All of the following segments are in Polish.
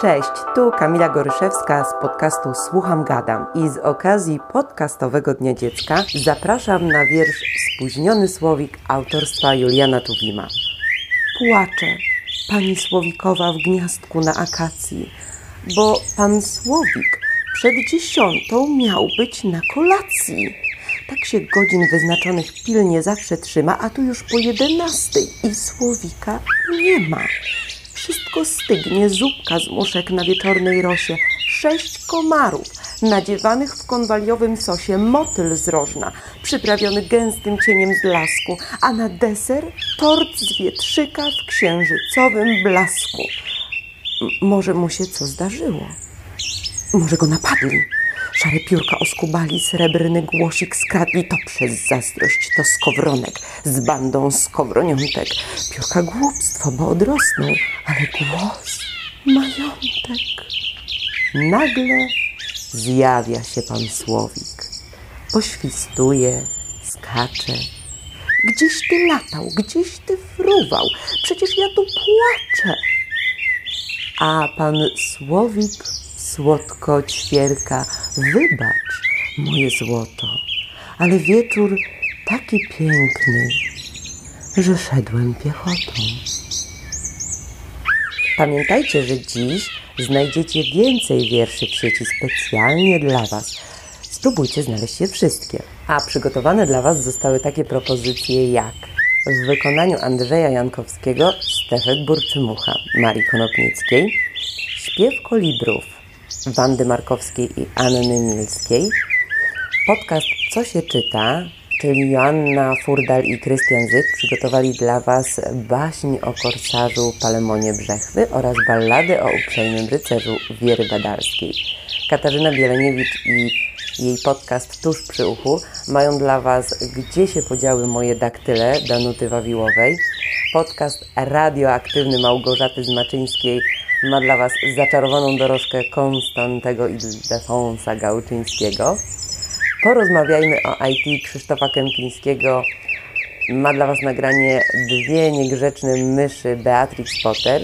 Cześć, tu Kamila Goryszewska z podcastu Słucham Gadam i z okazji podcastowego Dnia Dziecka zapraszam na wiersz Spóźniony Słowik autorstwa Juliana Tuwima. Płacze pani Słowikowa w gniazdku na akacji, bo pan Słowik przed dziesiątą miał być na kolacji. Tak się godzin wyznaczonych pilnie zawsze trzyma, a tu już po jedenastej i Słowika nie ma. Stygnie, zupka z muszek na wieczornej rosie, sześć komarów nadziewanych w konwaliowym sosie, motyl z rożna, przyprawiony gęstym cieniem z lasku, a na deser tort z wietrzyka w księżycowym blasku. M- może mu się co zdarzyło? Może go napadli? Szare piórka oskubali, srebrny głosik skradli, to przez zazdrość, to skowronek z bandą skowroniątek. Piórka głupstwo, bo odrosną, ale głos majątek. Nagle zjawia się pan Słowik. Poświstuje, skacze. Gdzieś ty latał, gdzieś ty fruwał, przecież ja tu płaczę. A pan Słowik słodko ćwierka, wybacz moje złoto, ale wieczór taki piękny, że szedłem piechotą. Pamiętajcie, że dziś znajdziecie więcej wierszy w sieci specjalnie dla Was. Spróbujcie znaleźć je wszystkie. A przygotowane dla Was zostały takie propozycje jak w wykonaniu Andrzeja Jankowskiego, Stefek Burczymucha, Marii Konopnickiej, Śpiew kolibrów Wandy Markowskiej i Anny Milskiej, podcast Co się czyta, czyli Joanna Furdal i Krystian Zyk przygotowali dla Was baśń o korsarzu Palemonie Brzechwy oraz ballady o uprzejmym rycerzu Wiery Badalskiej. Katarzyna Bieleniewicz i jej podcast Tuż przy uchu mają dla Was Gdzie się podziały moje daktyle Danuty Wawiłowej, podcast radioaktywny Małgorzaty Zmaczyńskiej ma dla Was zaczarowaną dorożkę Konstantego Ildefonsa Gałczyńskiego. Porozmawiajmy o IT Krzysztofa Kępińskiego. Ma dla Was nagranie Dwie niegrzeczne myszy Beatrix Potter.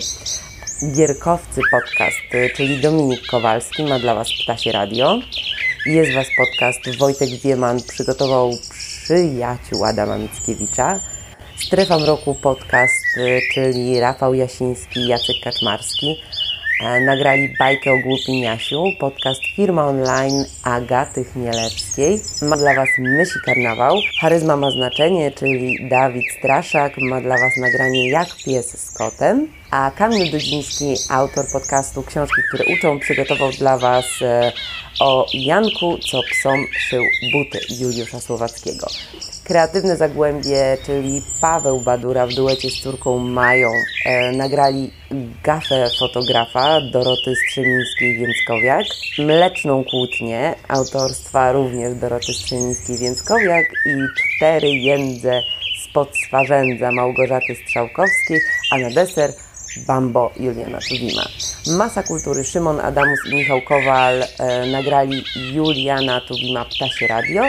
Gierkowcy podcast, czyli Dominik Kowalski ma dla Was Ptasie Radio. Jest Was podcast Wojtek Wieman przygotował przyjaciół Adama Mickiewicza. Strefa Mroku podcast, czyli Rafał Jasiński i Jacek Kaczmarski nagrali bajkę o głupim Jasiu, podcast Firma Online Agaty Chmielewskiej. Ma dla Was Myśli Karnawał. Charyzma ma znaczenie, czyli Dawid Straszak ma dla Was nagranie Jak pies z kotem. A Kamil Dudziński, autor podcastu Książki, które uczą, przygotował dla Was o Janku, co psom szył buty Juliusza Słowackiego. Kreatywne Zagłębie, czyli Paweł Badura w duecie z córką Mają, e, nagrali gafę fotografa Doroty Strzemińskiej-Więckowiak, Mleczną Kłótnię autorstwa również Doroty Strzemińskiej-Więckowiak i Cztery Jędze spod Swarzędza Małgorzaty Strzałkowskiej, a na deser Bambo Juliana Tuwima. Masa Kultury Szymon Adamus i Michał Kowal e, nagrali Juliana Tuwima Ptasie Radio,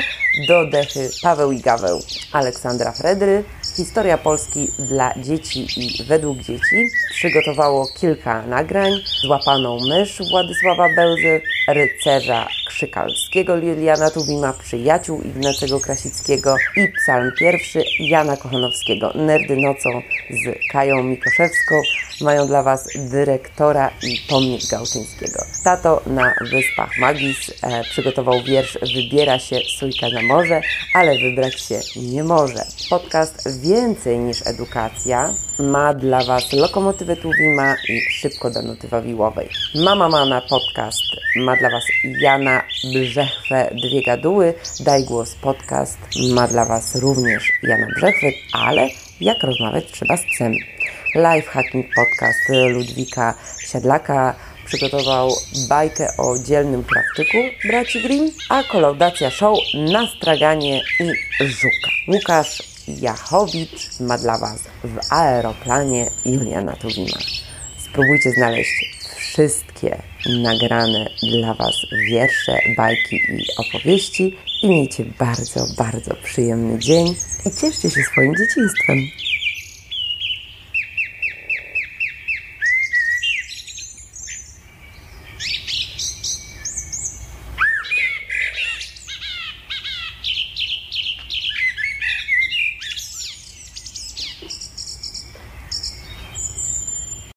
do dechy Paweł i Gaweł Aleksandra Fredry. Historia Polski dla dzieci i według dzieci przygotowało kilka nagrań. Złapaną mysz Władysława Bełzy, rycerza Krzykalskiego Juliana Tuwima, przyjaciół Ignacego Krasickiego i psalm pierwszy Jana Kochanowskiego. Nerdy nocą z Kają Mikoszewską mają dla Was dyrektora i pomnik Gałczyńskiego. Tato na Wyspach Magis e, przygotował wiersz Wybiera się sójka na morze, ale wybrać się nie może. Podcast Więcej niż edukacja ma dla Was lokomotywę Tuwima i szybko Danuty Wawiłowej. Mama Mana podcast ma dla Was Jana Brzechwę Dwie Gaduły. Daj Głos podcast ma dla Was również Jana Brzechwy, ale jak rozmawiać trzeba z psem. Lifehacking Podcast Ludwika Siadlaka przygotował bajkę o dzielnym krawczyku braci Grimm, a kolaudacja show na straganie i żuka. Łukasz Jachowicz ma dla Was w aeroplanie Juliana Tuwima. Spróbujcie znaleźć wszystkie nagrane dla Was wiersze, bajki i opowieści i miejcie bardzo, bardzo przyjemny dzień i cieszcie się swoim dzieciństwem.